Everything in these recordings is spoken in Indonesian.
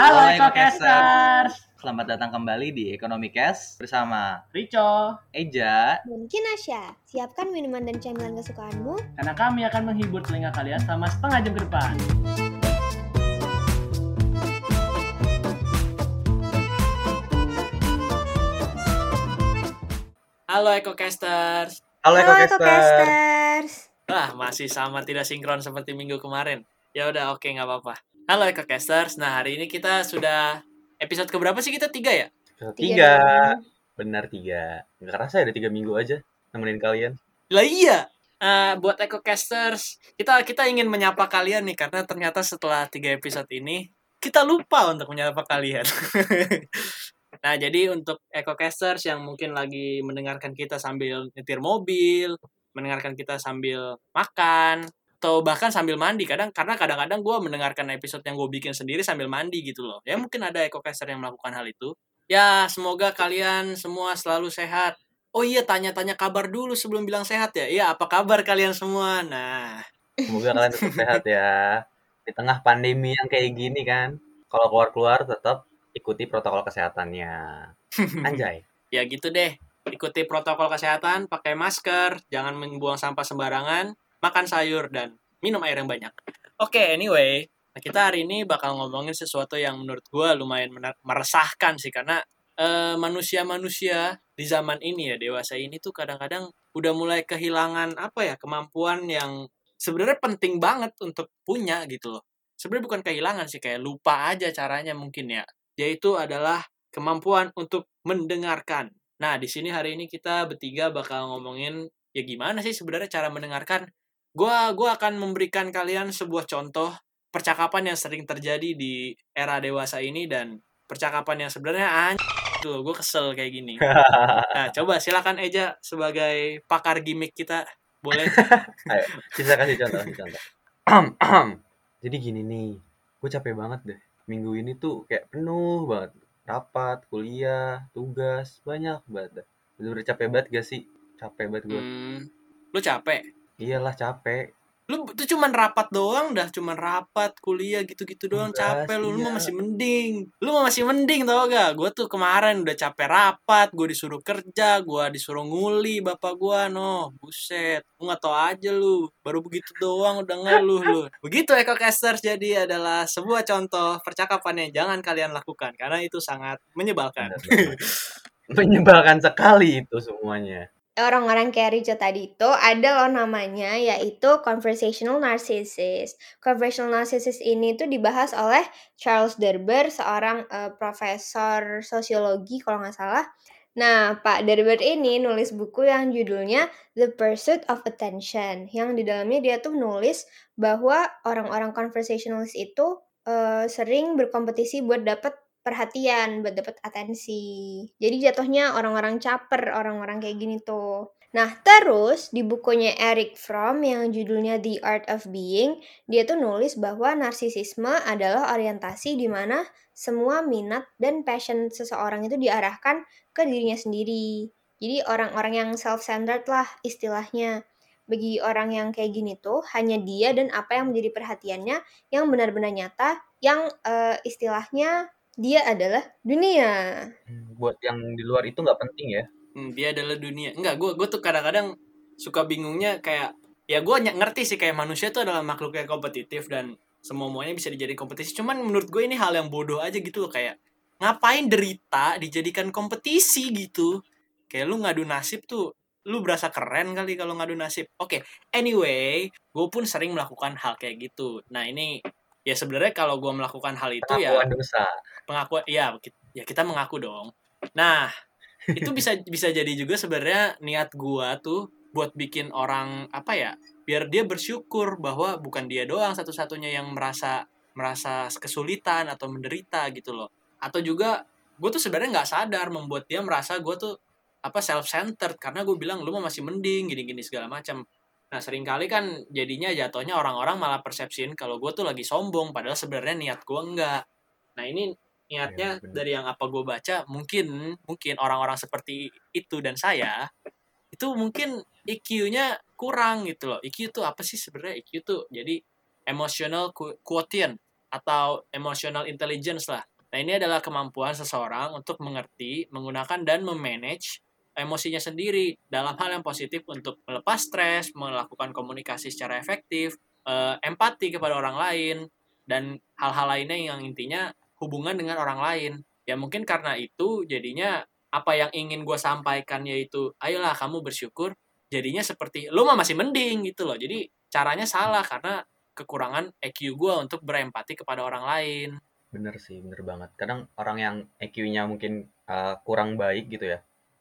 Halo Ekokasters, Selamat datang kembali di Ekonomi Cash bersama Rico, Eja. Dan Kinasya, siapkan minuman dan camilan kesukaanmu. karena kami akan menghibur telinga kalian selama setengah jam ke depan. Halo Ekocasters. Halo. Ekokasters. Wah, masih sama tidak sinkron seperti minggu kemarin. Ya udah oke nggak apa-apa. Halo Ekocasters. Nah, hari ini kita sudah episode keberapa sih kita? Tiga ya? Tiga. Benar tiga. Nggak kerasa ya ada tiga minggu aja nemenin kalian. Lah iya. Eh, buat Ekocasters, kita kita ingin menyapa kalian nih karena ternyata setelah tiga episode ini kita lupa untuk menyapa kalian. nah, jadi untuk Ekocasters yang mungkin lagi mendengarkan kita sambil nyetir mobil, mendengarkan kita sambil makan, atau bahkan sambil mandi kadang karena kadang-kadang gue mendengarkan episode yang gue bikin sendiri sambil mandi gitu loh ya mungkin ada Ecocaster yang melakukan hal itu ya semoga kalian semua selalu sehat Oh iya, tanya-tanya kabar dulu sebelum bilang sehat ya. Iya, apa kabar kalian semua? Nah, Semoga kalian tetap sehat ya. Di tengah pandemi yang kayak gini kan. Kalau keluar-keluar tetap ikuti protokol kesehatannya. Anjay. ya gitu deh. Ikuti protokol kesehatan, pakai masker, jangan membuang sampah sembarangan, makan sayur, dan minum air yang banyak. Oke, anyway. Nah, kita hari ini bakal ngomongin sesuatu yang menurut gue lumayan meresahkan sih, karena eh, manusia-manusia di zaman ini ya, dewasa ini tuh kadang-kadang udah mulai kehilangan apa ya, kemampuan yang sebenarnya penting banget untuk punya gitu loh. Sebenarnya bukan kehilangan sih, kayak lupa aja caranya mungkin ya. Yaitu adalah kemampuan untuk mendengarkan. Nah, di sini hari ini kita bertiga bakal ngomongin ya gimana sih sebenarnya cara mendengarkan. Gua gua akan memberikan kalian sebuah contoh percakapan yang sering terjadi di era dewasa ini dan percakapan yang sebenarnya anjing tuh gue kesel kayak gini. Nah, coba silakan Eja sebagai pakar gimmick kita boleh. Ayo, bisa kasih contoh, kasih contoh. Jadi gini nih, gue capek banget deh. Minggu ini tuh kayak penuh banget. Rapat, kuliah, tugas, banyak banget. dah. Bener-bener capek banget gak sih? Capek banget gue. Hmm, lu capek. Iyalah capek. Lu tuh cuman rapat doang dah, cuman rapat, kuliah gitu-gitu doang Tugas, capek lu. Lu iya. masih mending. Lu masih mending tau gak? Gue tuh kemarin udah capek rapat, gue disuruh kerja, gue disuruh nguli bapak gue, no. Buset, lu gak tau aja lu. Baru begitu doang udah ngeluh lu. Begitu Ecocasters jadi adalah sebuah contoh percakapan yang jangan kalian lakukan. Karena itu sangat menyebalkan. Menyebalkan sekali itu semuanya. Orang-orang kayak Rico tadi itu ada loh namanya yaitu conversational narcissist. Conversational narcissist ini tuh dibahas oleh Charles Derber, seorang eh, profesor sosiologi kalau nggak salah. Nah, Pak Derber ini nulis buku yang judulnya The Pursuit of Attention, yang di dalamnya dia tuh nulis bahwa orang-orang conversationalist itu eh, sering berkompetisi buat dapat perhatian, buat dapat atensi. Jadi jatuhnya orang-orang caper, orang-orang kayak gini tuh. Nah, terus di bukunya Eric Fromm yang judulnya The Art of Being, dia tuh nulis bahwa narsisisme adalah orientasi di mana semua minat dan passion seseorang itu diarahkan ke dirinya sendiri. Jadi orang-orang yang self-centered lah istilahnya. Bagi orang yang kayak gini tuh, hanya dia dan apa yang menjadi perhatiannya yang benar-benar nyata, yang eh, istilahnya dia adalah dunia. Hmm, Buat yang di luar itu nggak penting ya. Hmm, dia adalah dunia. Enggak, gue gue tuh kadang-kadang suka bingungnya kayak ya gue ngerti sih kayak manusia tuh adalah makhluk yang kompetitif dan semua semuanya bisa dijadiin kompetisi. Cuman menurut gue ini hal yang bodoh aja gitu loh kayak ngapain derita dijadikan kompetisi gitu. Kayak lu ngadu nasib tuh lu berasa keren kali kalau ngadu nasib. Oke, anyway, gue pun sering melakukan hal kayak gitu. Nah ini ya sebenarnya kalau gue melakukan hal itu ya Pengakuan dosa. pengakuan ya ya kita mengaku dong. Nah itu bisa bisa jadi juga sebenarnya niat gua tuh buat bikin orang apa ya biar dia bersyukur bahwa bukan dia doang satu-satunya yang merasa merasa kesulitan atau menderita gitu loh. Atau juga gue tuh sebenarnya nggak sadar membuat dia merasa gue tuh apa self centered karena gue bilang lu mah masih mending gini-gini segala macam nah sering kali kan jadinya jatuhnya orang-orang malah persepsiin kalau gue tuh lagi sombong padahal sebenarnya niat gue enggak nah ini niatnya bener. dari yang apa gue baca mungkin mungkin orang-orang seperti itu dan saya itu mungkin IQ-nya kurang gitu loh IQ itu apa sih sebenarnya IQ tuh jadi emotional qu- quotient atau emotional intelligence lah. Nah, ini adalah kemampuan seseorang untuk mengerti, menggunakan dan memanage emosinya sendiri dalam hal yang positif untuk melepas stres, melakukan komunikasi secara efektif, eh, empati kepada orang lain, dan hal-hal lainnya yang intinya hubungan dengan orang lain. Ya mungkin karena itu jadinya apa yang ingin gue sampaikan yaitu ayolah kamu bersyukur jadinya seperti lu mah masih mending gitu loh jadi caranya salah karena kekurangan EQ gue untuk berempati kepada orang lain Bener sih, bener banget. Kadang orang yang EQ-nya mungkin uh, kurang baik gitu ya.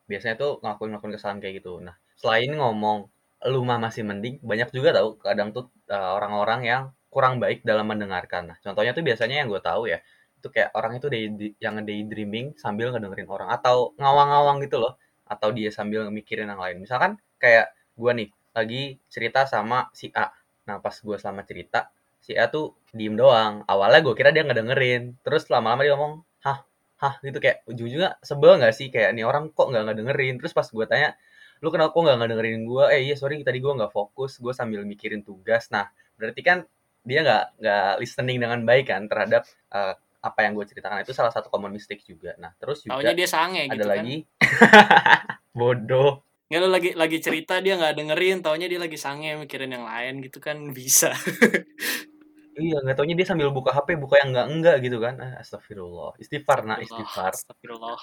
Biasanya tuh ngelakuin-ngelakuin kesalahan kayak gitu. Nah, selain ngomong lu mah masih mending, banyak juga tahu kadang tuh uh, orang-orang yang kurang baik dalam mendengarkan. Nah, contohnya tuh biasanya yang gue tahu ya, itu kayak orang itu day, yang daydreaming sambil ngedengerin orang atau ngawang-ngawang gitu loh, atau dia sambil mikirin yang lain. Misalkan kayak gue nih lagi cerita sama si A. Nah, pas gue selama cerita, si A tuh diem doang. Awalnya gue kira dia ngedengerin, terus lama-lama dia ngomong, hah, gitu kayak ujung-ujungnya sebel gak sih kayak nih orang kok nggak ngedengerin. Terus pas gue tanya, lu kenapa kok nggak ngedengerin gue? Eh iya sorry tadi gue nggak fokus, gue sambil mikirin tugas. Nah berarti kan dia nggak nggak listening dengan baik kan terhadap uh, apa yang gue ceritakan itu salah satu common mistake juga. Nah terus juga Taunya dia sange ada gitu kan lagi bodoh. Nggak lu lagi lagi cerita dia nggak dengerin taunya dia lagi sange mikirin yang lain gitu kan bisa Iya, nggak taunya dia sambil buka HP, buka yang enggak-enggak gitu kan. Ah, Astagfirullah. Istighfar, nah istighfar. Astagfirullah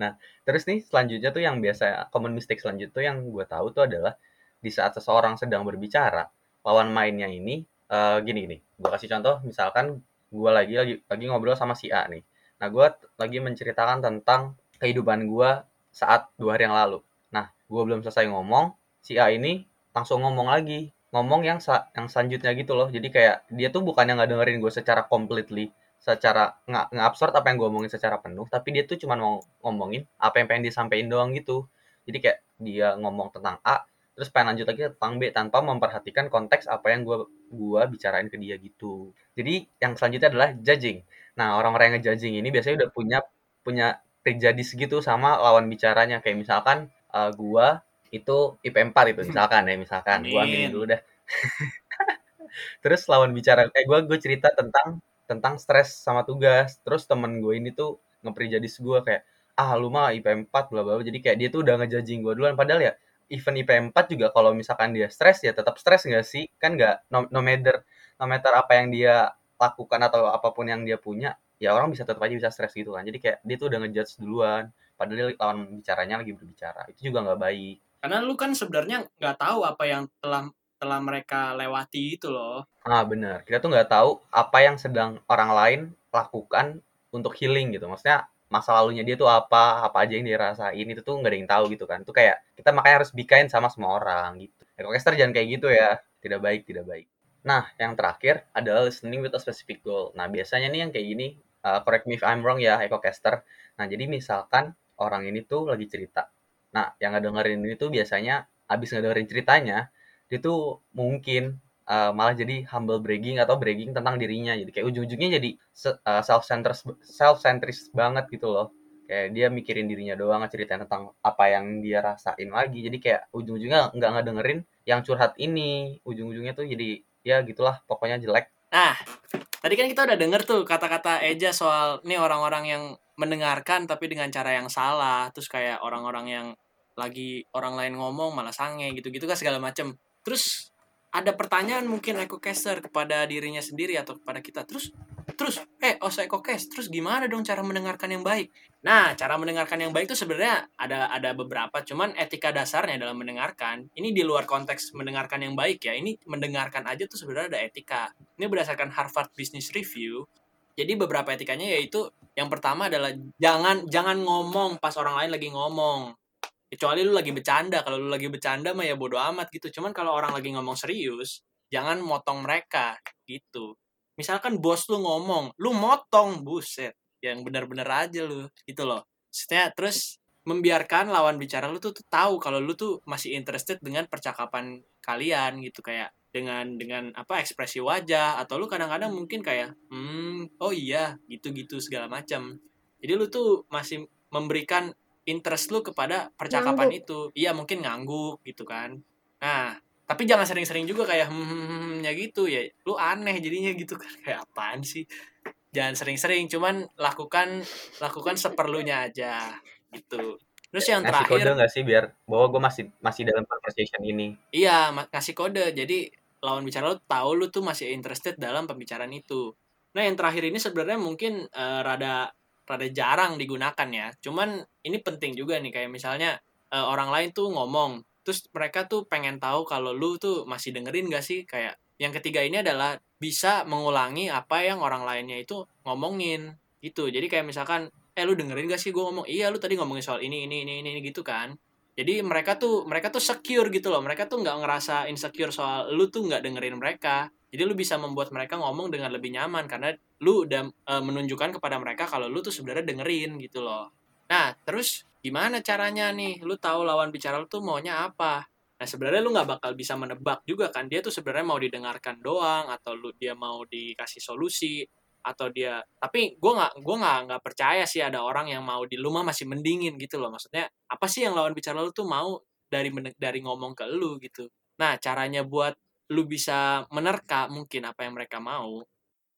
Terus nih selanjutnya tuh yang biasa common mistake selanjutnya tuh yang gue tahu tuh adalah di saat seseorang sedang berbicara, lawan mainnya ini eh, gini gini. Gue kasih contoh, misalkan gue lagi lagi lagi ngobrol sama si A nih. Nah gue lagi menceritakan tentang kehidupan gue saat dua hari yang lalu. Nah gue belum selesai ngomong, si A ini langsung ngomong lagi, ngomong yang sa- yang selanjutnya gitu loh. Jadi kayak dia tuh bukannya nggak dengerin gue secara completely, secara nggak nggak apa yang gue omongin secara penuh, tapi dia tuh cuma mau ngomongin apa yang pengen disampaikan doang gitu. Jadi kayak dia ngomong tentang A, terus pengen lanjut lagi tentang B tanpa memperhatikan konteks apa yang gue gua bicarain ke dia gitu. Jadi yang selanjutnya adalah judging. Nah orang-orang yang ngejudging ini biasanya udah punya punya prejudis gitu sama lawan bicaranya kayak misalkan eh, gua itu IP 4 itu misalkan ya misalkan gua aminin Amin. dulu dah. terus lawan bicara kayak gua gue cerita tentang tentang stres sama tugas. Terus temen gue ini tuh ngeprejudis gua kayak ah lu mah IP 4 bla bla. Jadi kayak dia tuh udah ngejudging gua duluan padahal ya even IP 4 juga kalau misalkan dia stres ya tetap stres nggak sih? Kan nggak no, no matter no matter apa yang dia lakukan atau apa pun yang dia punya, ya orang bisa tetap aja bisa stres gitu kan. Jadi kayak dia tuh udah ngejudge duluan. Padahal dia lawan bicaranya lagi berbicara. Itu juga nggak baik. Karena lu kan sebenarnya nggak tahu apa yang telah telah mereka lewati itu loh Ah benar. Kita tuh nggak tahu apa yang sedang orang lain lakukan untuk healing gitu. Maksudnya masa lalunya dia tuh apa, apa aja yang dia rasain itu tuh nggak ada yang tahu gitu kan. Itu kayak kita makanya harus be kind sama semua orang gitu. Ekocaster jangan kayak gitu ya. Tidak baik, tidak baik. Nah, yang terakhir adalah listening with a specific goal. Nah, biasanya nih yang kayak gini, uh, correct me if I'm wrong ya, Ekocaster. Nah, jadi misalkan orang ini tuh lagi cerita. Nah, yang ngedengerin ini tuh biasanya abis ngedengerin ceritanya, dia tuh mungkin uh, malah jadi humble bragging atau bragging tentang dirinya. Jadi kayak ujung-ujungnya jadi self centered self centris banget gitu loh. Kayak dia mikirin dirinya doang, ceritain tentang apa yang dia rasain lagi. Jadi kayak ujung-ujungnya nggak ngedengerin yang curhat ini. Ujung-ujungnya tuh jadi ya gitulah pokoknya jelek. Nah, tadi kan kita udah denger tuh kata-kata Eja soal nih orang-orang yang mendengarkan tapi dengan cara yang salah, terus kayak orang-orang yang lagi orang lain ngomong malah sange gitu-gitu kan segala macem. Terus ada pertanyaan mungkin Caster kepada dirinya sendiri atau kepada kita. Terus terus eh oh saya Cast, terus gimana dong cara mendengarkan yang baik? Nah, cara mendengarkan yang baik itu sebenarnya ada ada beberapa, cuman etika dasarnya dalam mendengarkan. Ini di luar konteks mendengarkan yang baik ya. Ini mendengarkan aja tuh sebenarnya ada etika. Ini berdasarkan Harvard Business Review. Jadi beberapa etikanya yaitu yang pertama adalah jangan jangan ngomong pas orang lain lagi ngomong. Kecuali lu lagi bercanda. Kalau lu lagi bercanda mah ya bodo amat gitu. Cuman kalau orang lagi ngomong serius, jangan motong mereka gitu. Misalkan bos lu ngomong, lu motong buset. Yang benar-benar aja lu gitu loh. Maksudnya terus membiarkan lawan bicara lu tuh, tuh tahu kalau lu tuh masih interested dengan percakapan kalian gitu kayak dengan dengan apa ekspresi wajah atau lu kadang-kadang mungkin kayak hmm oh iya gitu-gitu segala macam jadi lu tuh masih memberikan interest lu kepada percakapan itu. Iya mungkin ngangguk gitu kan. Nah tapi jangan sering-sering juga kayak hmm, hmm, hmm, hmm, ya gitu ya. Lu aneh jadinya gitu kan. Kayak apaan sih? Jangan sering-sering cuman lakukan lakukan seperlunya aja gitu. Terus yang ngasih kode terakhir nggak sih biar bahwa gue masih masih dalam conversation ini? Iya ngasih kode. Jadi lawan bicara lu tahu lu tuh masih interested dalam pembicaraan itu. Nah yang terakhir ini sebenarnya mungkin eh, rada rada jarang digunakan ya. Cuman ini penting juga nih kayak misalnya eh, orang lain tuh ngomong terus mereka tuh pengen tahu kalau lu tuh masih dengerin gak sih? Kayak yang ketiga ini adalah bisa mengulangi apa yang orang lainnya itu ngomongin gitu. Jadi kayak misalkan eh lu dengerin gak sih gue ngomong? Iya lu tadi ngomongin soal ini ini ini ini, ini gitu kan. Jadi mereka tuh mereka tuh secure gitu loh. Mereka tuh nggak ngerasa insecure soal lu tuh nggak dengerin mereka jadi lu bisa membuat mereka ngomong dengan lebih nyaman karena lu udah eh, menunjukkan kepada mereka kalau lu tuh sebenarnya dengerin gitu loh. Nah terus gimana caranya nih? Lu tahu lawan bicara lu tuh maunya apa? Nah sebenarnya lu nggak bakal bisa menebak juga kan? Dia tuh sebenarnya mau didengarkan doang atau lu dia mau dikasih solusi atau dia tapi gue nggak gue nggak nggak percaya sih ada orang yang mau di rumah masih mendingin gitu loh. Maksudnya apa sih yang lawan bicara lu tuh mau dari dari ngomong ke lu gitu? Nah caranya buat lu bisa menerka mungkin apa yang mereka mau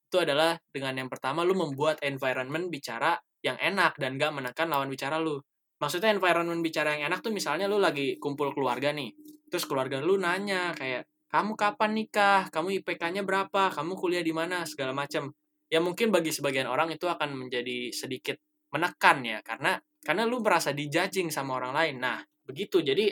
itu adalah dengan yang pertama lu membuat environment bicara yang enak dan gak menekan lawan bicara lu. Maksudnya environment bicara yang enak tuh misalnya lu lagi kumpul keluarga nih terus keluarga lu nanya kayak kamu kapan nikah? Kamu IPK-nya berapa? Kamu kuliah di mana? segala macam ya mungkin bagi sebagian orang itu akan menjadi sedikit menekan ya karena karena lu merasa dijudging sama orang lain. Nah begitu. Jadi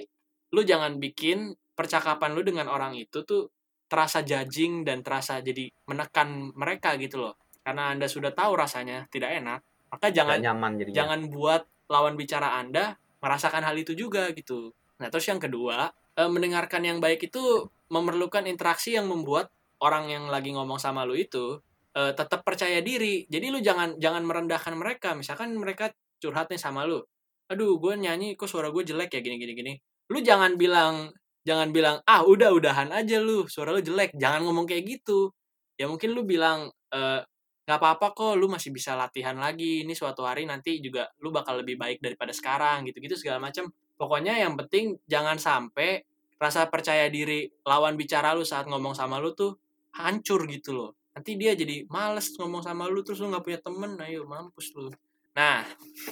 lu jangan bikin percakapan lu dengan orang itu tuh terasa judging dan terasa jadi menekan mereka gitu loh karena anda sudah tahu rasanya tidak enak maka jangan nyaman jadinya jangan buat lawan bicara Anda merasakan hal itu juga gitu. Nah, terus yang kedua, eh, mendengarkan yang baik itu memerlukan interaksi yang membuat orang yang lagi ngomong sama lu itu eh, tetap percaya diri. Jadi lu jangan jangan merendahkan mereka. Misalkan mereka curhat nih sama lu. Aduh, gue nyanyi kok suara gue jelek ya gini gini gini. Lu jangan bilang jangan bilang ah udah udahan aja lu suara lu jelek. Jangan ngomong kayak gitu. Ya mungkin lu bilang eh, nggak apa-apa kok lu masih bisa latihan lagi. Ini suatu hari nanti juga lu bakal lebih baik daripada sekarang gitu-gitu segala macam pokoknya yang penting jangan sampai rasa percaya diri lawan bicara lu saat ngomong sama lu tuh hancur gitu loh. Nanti dia jadi males ngomong sama lu terus lu nggak punya temen. Ayo mampus lu. Nah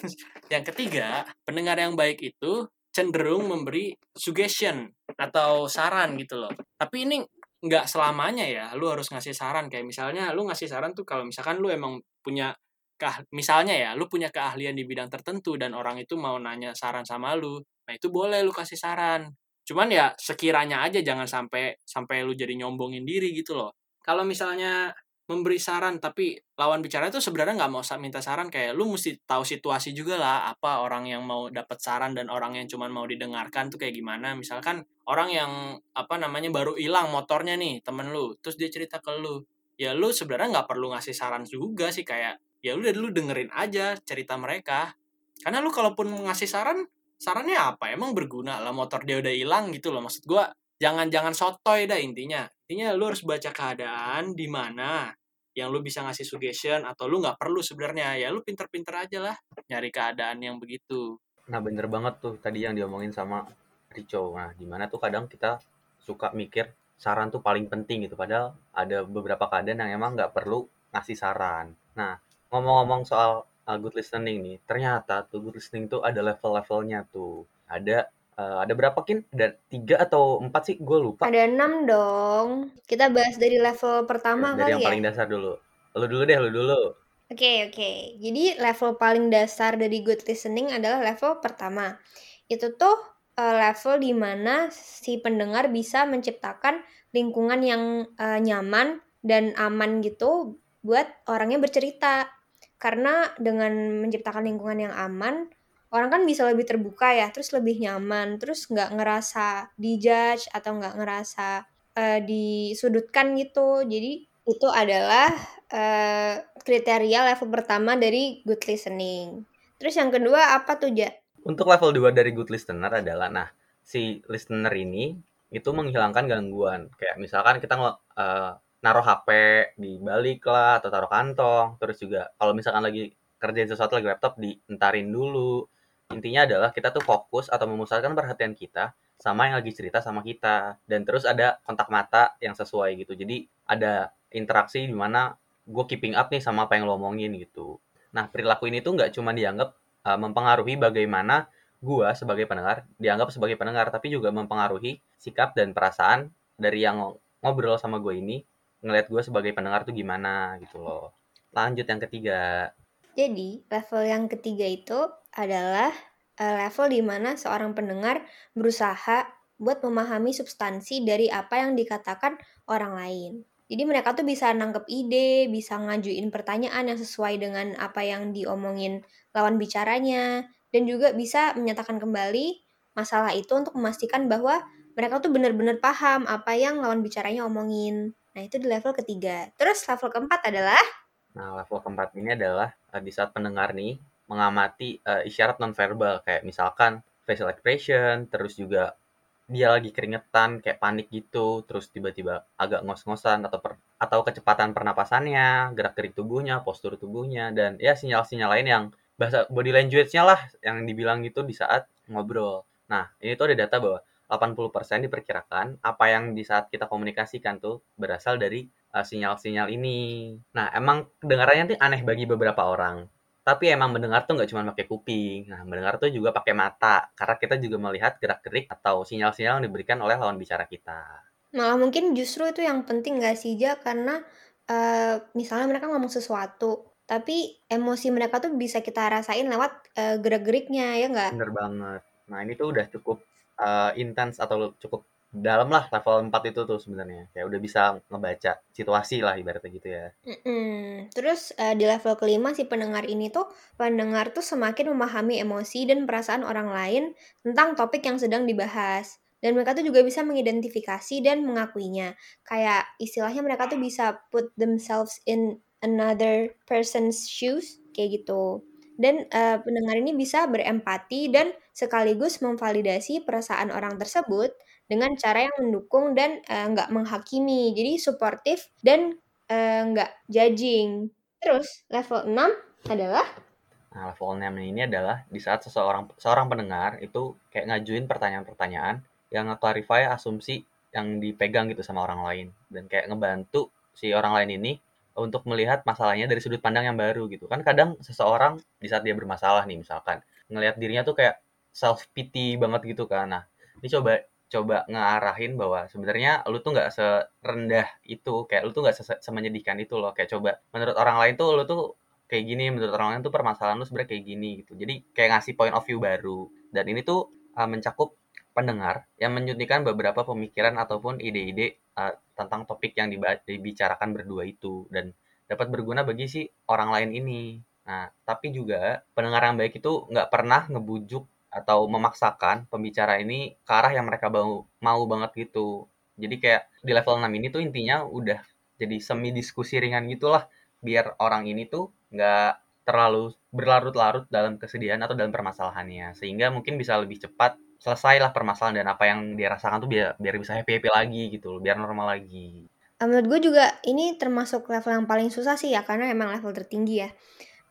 yang ketiga pendengar yang baik itu cenderung memberi suggestion atau saran gitu loh. Tapi ini nggak selamanya ya lu harus ngasih saran. Kayak misalnya lu ngasih saran tuh kalau misalkan lu emang punya misalnya ya lu punya keahlian di bidang tertentu dan orang itu mau nanya saran sama lu nah itu boleh lu kasih saran. Cuman ya sekiranya aja jangan sampai sampai lu jadi nyombongin diri gitu loh. Kalau misalnya memberi saran tapi lawan bicara itu sebenarnya nggak mau minta saran. Kayak lu mesti tahu situasi juga lah apa orang yang mau dapat saran dan orang yang cuman mau didengarkan tuh kayak gimana. Misalkan orang yang apa namanya baru hilang motornya nih temen lu terus dia cerita ke lu. Ya lu sebenarnya nggak perlu ngasih saran juga sih kayak ya udah lu dengerin aja cerita mereka. Karena lu kalaupun ngasih saran sarannya apa? Emang berguna lah motor dia udah hilang gitu loh. Maksud gua jangan jangan sotoy dah intinya. Intinya lu harus baca keadaan di mana yang lu bisa ngasih suggestion atau lu nggak perlu sebenarnya ya lu pinter-pinter aja lah nyari keadaan yang begitu. Nah bener banget tuh tadi yang diomongin sama Rico. Nah di mana tuh kadang kita suka mikir saran tuh paling penting gitu padahal ada beberapa keadaan yang emang nggak perlu ngasih saran. Nah ngomong-ngomong soal uh, good listening nih ternyata tuh good listening tuh ada level-levelnya tuh. Ada uh, ada berapa kin ada tiga atau empat sih gue lupa Ada enam dong. Kita bahas dari level pertama dari kali yang ya. paling dasar dulu lu dulu deh lu dulu Oke, oke. Jadi level paling dasar dari good listening adalah level pertama. Itu tuh eh, level di mana si pendengar bisa menciptakan lingkungan yang eh, nyaman dan aman gitu buat orangnya bercerita. Karena dengan menciptakan lingkungan yang aman, orang kan bisa lebih terbuka ya, terus lebih nyaman, terus nggak ngerasa dijudge atau nggak ngerasa eh, disudutkan gitu. Jadi itu adalah eh, kriteria level pertama dari good listening. Terus yang kedua apa tuh, Ja? Untuk level 2 dari good listener adalah nah si listener ini itu menghilangkan gangguan. Kayak misalkan kita eh, naruh HP di balik lah atau taruh kantong. Terus juga kalau misalkan lagi kerjain sesuatu lagi laptop dientarin dulu. Intinya adalah kita tuh fokus atau memusatkan perhatian kita sama yang lagi cerita sama kita. Dan terus ada kontak mata yang sesuai gitu. Jadi ada interaksi di mana gue keeping up nih sama apa yang lo omongin gitu. Nah perilaku ini tuh nggak cuma dianggap uh, mempengaruhi bagaimana gue sebagai pendengar dianggap sebagai pendengar tapi juga mempengaruhi sikap dan perasaan dari yang ngobrol sama gue ini ngeliat gue sebagai pendengar tuh gimana gitu loh. Lanjut yang ketiga Jadi, level yang ketiga itu adalah eh, level di mana seorang pendengar berusaha buat memahami substansi dari apa yang dikatakan orang lain. Jadi mereka tuh bisa nangkep ide, bisa ngajuin pertanyaan yang sesuai dengan apa yang diomongin lawan bicaranya, dan juga bisa menyatakan kembali masalah itu untuk memastikan bahwa mereka tuh benar-benar paham apa yang lawan bicaranya omongin. Nah, itu di level ketiga. Terus level keempat adalah Nah, level keempat ini adalah di saat pendengar nih mengamati uh, isyarat nonverbal kayak misalkan facial expression, terus juga dia lagi keringetan kayak panik gitu, terus tiba-tiba agak ngos-ngosan atau per, atau kecepatan pernapasannya, gerak-gerik tubuhnya, postur tubuhnya dan ya sinyal-sinyal lain yang bahasa body language-nya lah yang dibilang gitu di saat ngobrol. Nah, ini tuh ada data bahwa 80% diperkirakan apa yang di saat kita komunikasikan tuh berasal dari uh, sinyal-sinyal ini. Nah, emang kedengarannya tuh aneh bagi beberapa orang. Tapi emang mendengar tuh nggak cuma pakai kuping. Nah, mendengar tuh juga pakai mata. Karena kita juga melihat gerak-gerik atau sinyal-sinyal yang diberikan oleh lawan bicara kita. malah mungkin justru itu yang penting gak sih Ja karena eh, misalnya mereka ngomong sesuatu tapi emosi mereka tuh bisa kita rasain lewat eh, gerak-geriknya ya nggak? Bener banget. Nah, ini tuh udah cukup uh, intens atau cukup dalam lah level 4 itu tuh sebenarnya. Kayak udah bisa ngebaca situasi lah ibaratnya gitu ya. Mm-mm. Terus eh, di level kelima si pendengar ini tuh pendengar tuh semakin memahami emosi dan perasaan orang lain tentang topik yang sedang dibahas. Dan mereka tuh juga bisa mengidentifikasi dan mengakuinya. Kayak istilahnya mereka tuh bisa put themselves in another person's shoes kayak gitu. Dan eh, pendengar ini bisa berempati dan sekaligus memvalidasi perasaan orang tersebut dengan cara yang mendukung dan eh, nggak menghakimi. Jadi suportif dan eh, nggak judging. Terus level 6 adalah Nah, level 6 ini adalah di saat seseorang seorang pendengar itu kayak ngajuin pertanyaan-pertanyaan yang nge-clarify asumsi yang dipegang gitu sama orang lain dan kayak ngebantu si orang lain ini untuk melihat masalahnya dari sudut pandang yang baru gitu. Kan kadang seseorang di saat dia bermasalah nih misalkan ngelihat dirinya tuh kayak self pity banget gitu kan. Nah, ini coba coba ngarahin bahwa sebenarnya lu tuh nggak serendah itu, kayak lu tuh nggak se- semenyedihkan itu loh. Kayak coba menurut orang lain tuh lu tuh kayak gini, menurut orang lain tuh permasalahan lu sebenarnya kayak gini gitu. Jadi kayak ngasih point of view baru. Dan ini tuh uh, mencakup pendengar yang menyuntikkan beberapa pemikiran ataupun ide-ide uh, tentang topik yang dibicarakan berdua itu dan dapat berguna bagi si orang lain ini. Nah, tapi juga pendengar yang baik itu nggak pernah ngebujuk atau memaksakan pembicara ini ke arah yang mereka mau mau banget gitu. Jadi kayak di level 6 ini tuh intinya udah jadi semi diskusi ringan gitulah biar orang ini tuh nggak terlalu berlarut-larut dalam kesedihan atau dalam permasalahannya sehingga mungkin bisa lebih cepat selesailah permasalahan dan apa yang dia rasakan tuh biar biar bisa happy happy lagi gitu biar normal lagi Eh, menurut gue juga ini termasuk level yang paling susah sih ya karena emang level tertinggi ya.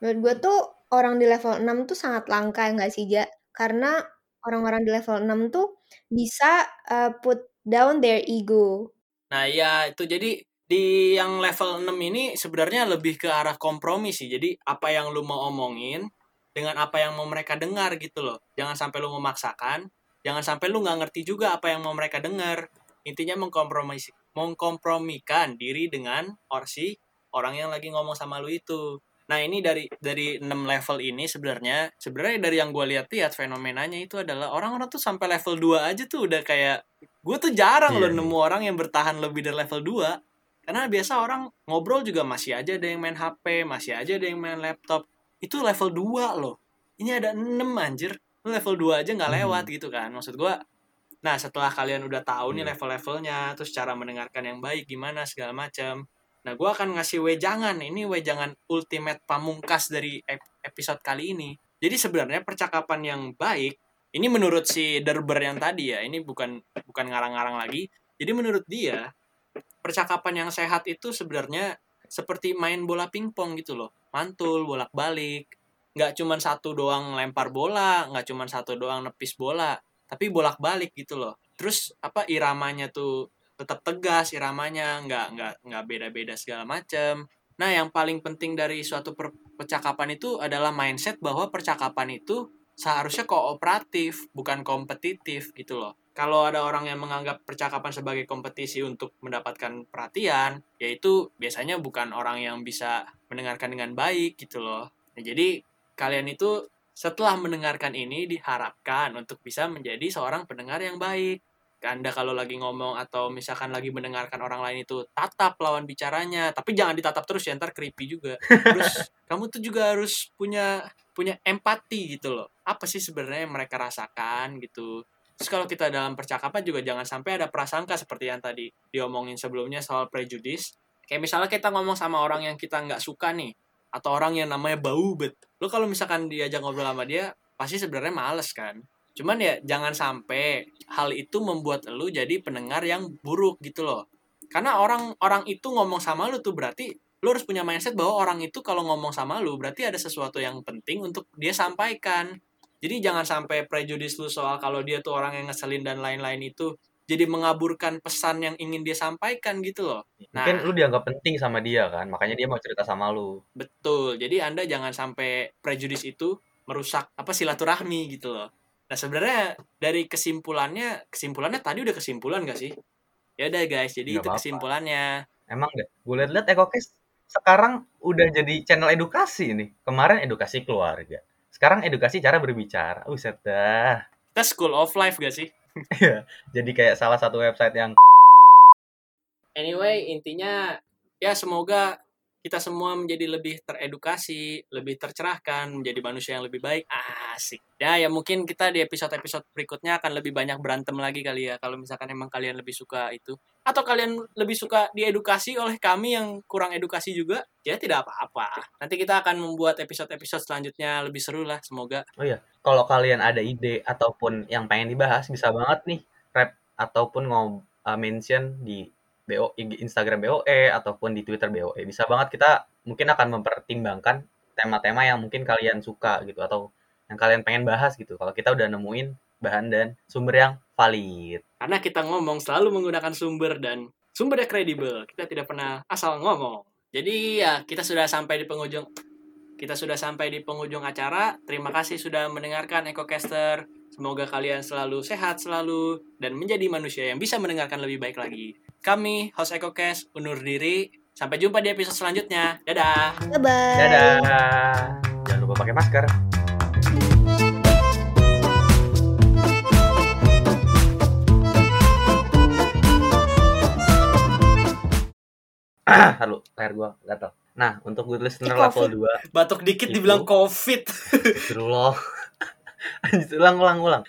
Menurut gue tuh orang di level 6 tuh sangat langka ya nggak sih Ja? Karena orang-orang di level 6 tuh bisa eh, put down their ego. Nah, ya itu jadi di yang level 6 ini sebenarnya lebih ke arah kompromi sih. Jadi apa yang lu mau omongin dengan apa yang mau mereka dengar gitu loh. Jangan sampai lu memaksakan, jangan sampai lu nggak ngerti juga apa yang mau mereka dengar. Intinya mengkompromis mengkompromikan diri dengan orsi orang yang lagi ngomong sama lu itu. Nah, ini dari dari 6 level ini sebenarnya sebenarnya dari yang gue lihat-lihat fenomenanya itu adalah orang-orang tuh sampai level 2 aja tuh udah kayak gue tuh jarang Iya, loh iya. nemu orang yang bertahan lebih dari level 2 karena biasa orang ngobrol juga masih aja ada yang main HP masih aja ada yang main laptop itu level 2 loh ini ada 6 anjir lu level 2 aja nggak Hmm. lewat gitu kan maksud gue nah setelah kalian udah tahu nih Iya. level-levelnya terus cara mendengarkan yang baik gimana segala macam nah gue akan ngasih wejangan. Ini wejangan ultimate pamungkas dari ep- episode kali ini. Jadi sebenarnya percakapan yang baik ini menurut si Derber yang tadi ya ini bukan bukan ngarang-ngarang lagi. Jadi menurut dia percakapan yang sehat itu sebenarnya seperti main bola pingpong gitu loh. Mantul bolak-balik. Nggak cuman satu doang lempar bola nggak cuman satu doang nepis bola tapi bolak-balik gitu loh. Terus apa iramanya tuh tetap tegas iramanya nggak nggak nggak beda-beda segala macem. Nah yang paling penting dari suatu per- percakapan itu adalah mindset bahwa percakapan itu seharusnya kooperatif bukan kompetitif gitu loh. Kalau ada orang yang menganggap percakapan sebagai kompetisi untuk mendapatkan perhatian yaitu biasanya bukan orang yang bisa mendengarkan dengan baik gitu loh. Nah, jadi kalian itu setelah mendengarkan ini diharapkan untuk bisa menjadi seorang pendengar yang baik. Anda kalau lagi ngomong atau misalkan lagi mendengarkan orang lain itu tatap lawan bicaranya, tapi jangan ditatap terus ya ntar creepy juga. Terus kamu tuh juga harus punya punya empati gitu loh. Apa sih sebenarnya yang mereka rasakan gitu. Terus kalau kita dalam percakapan juga jangan sampai ada prasangka seperti yang tadi diomongin sebelumnya soal prejudis. Kayak misalnya kita ngomong sama orang yang kita nggak suka nih, atau orang yang namanya bau bet lo kalau misalkan diajak ngobrol sama dia pasti sebenarnya males kan cuman ya jangan sampai hal itu membuat lu jadi pendengar yang buruk gitu loh karena orang orang itu ngomong sama lu tuh berarti lu harus punya mindset bahwa orang itu kalau ngomong sama lu berarti ada sesuatu yang penting untuk dia sampaikan jadi jangan sampai prejudis lu soal kalau dia tuh orang yang ngeselin dan lain-lain itu jadi mengaburkan pesan yang ingin dia sampaikan gitu loh Nah. Mungkin lu dianggap penting sama dia kan, makanya dia mau cerita sama lu. Betul. Jadi Anda jangan sampai prejudis itu merusak apa silaturahmi gitu loh. Nah, sebenarnya dari kesimpulannya, kesimpulannya tadi udah kesimpulan gak sih? Ya udah guys, jadi Nggak itu apa-apa. kesimpulannya. Emang deh, gue liat-liat EcoCast sekarang udah jadi channel edukasi nih. Kemarin edukasi keluarga. Sekarang edukasi cara berbicara. Uset dah. Kita school of life gak sih? Jadi kayak salah satu website yang Anyway, intinya ya semoga kita semua menjadi lebih teredukasi, lebih tercerahkan, menjadi manusia yang lebih baik. Asik. Ya, ya mungkin kita di episode-episode berikutnya akan lebih banyak berantem lagi kali ya kalau misalkan emang kalian lebih suka itu. Atau kalian lebih suka diedukasi oleh kami yang kurang edukasi juga, ya tidak apa-apa. Nanti kita akan membuat episode-episode selanjutnya lebih seru lah, semoga. kalau kalian ada ide ataupun yang pengen dibahas bisa banget nih rap ataupun ngob uh, mention di BO Instagram BOE ataupun di Twitter BOE bisa banget kita mungkin akan mempertimbangkan tema-tema yang mungkin kalian suka gitu atau yang kalian pengen bahas gitu kalau kita udah nemuin bahan dan sumber yang valid Karena kita ngomong selalu menggunakan sumber dan sumbernya kredibel. Kita tidak pernah asal ngomong. Jadi ya kita sudah sampai di penghujung kita sudah sampai di penghujung acara. Terima kasih sudah mendengarkan EcoCaster. Semoga kalian selalu sehat selalu dan menjadi manusia yang bisa mendengarkan lebih baik lagi. Kami host EcoCast undur diri. Sampai jumpa di episode selanjutnya. Dadah. Bye-bye. dadah jangan lupa pakai masker Lalu leher gua gatal. Nah, untuk good listener Ih, level 2 Batuk dikit Itu. dibilang COVID. Astagfirullah. Anjir, ulang ulang ulang.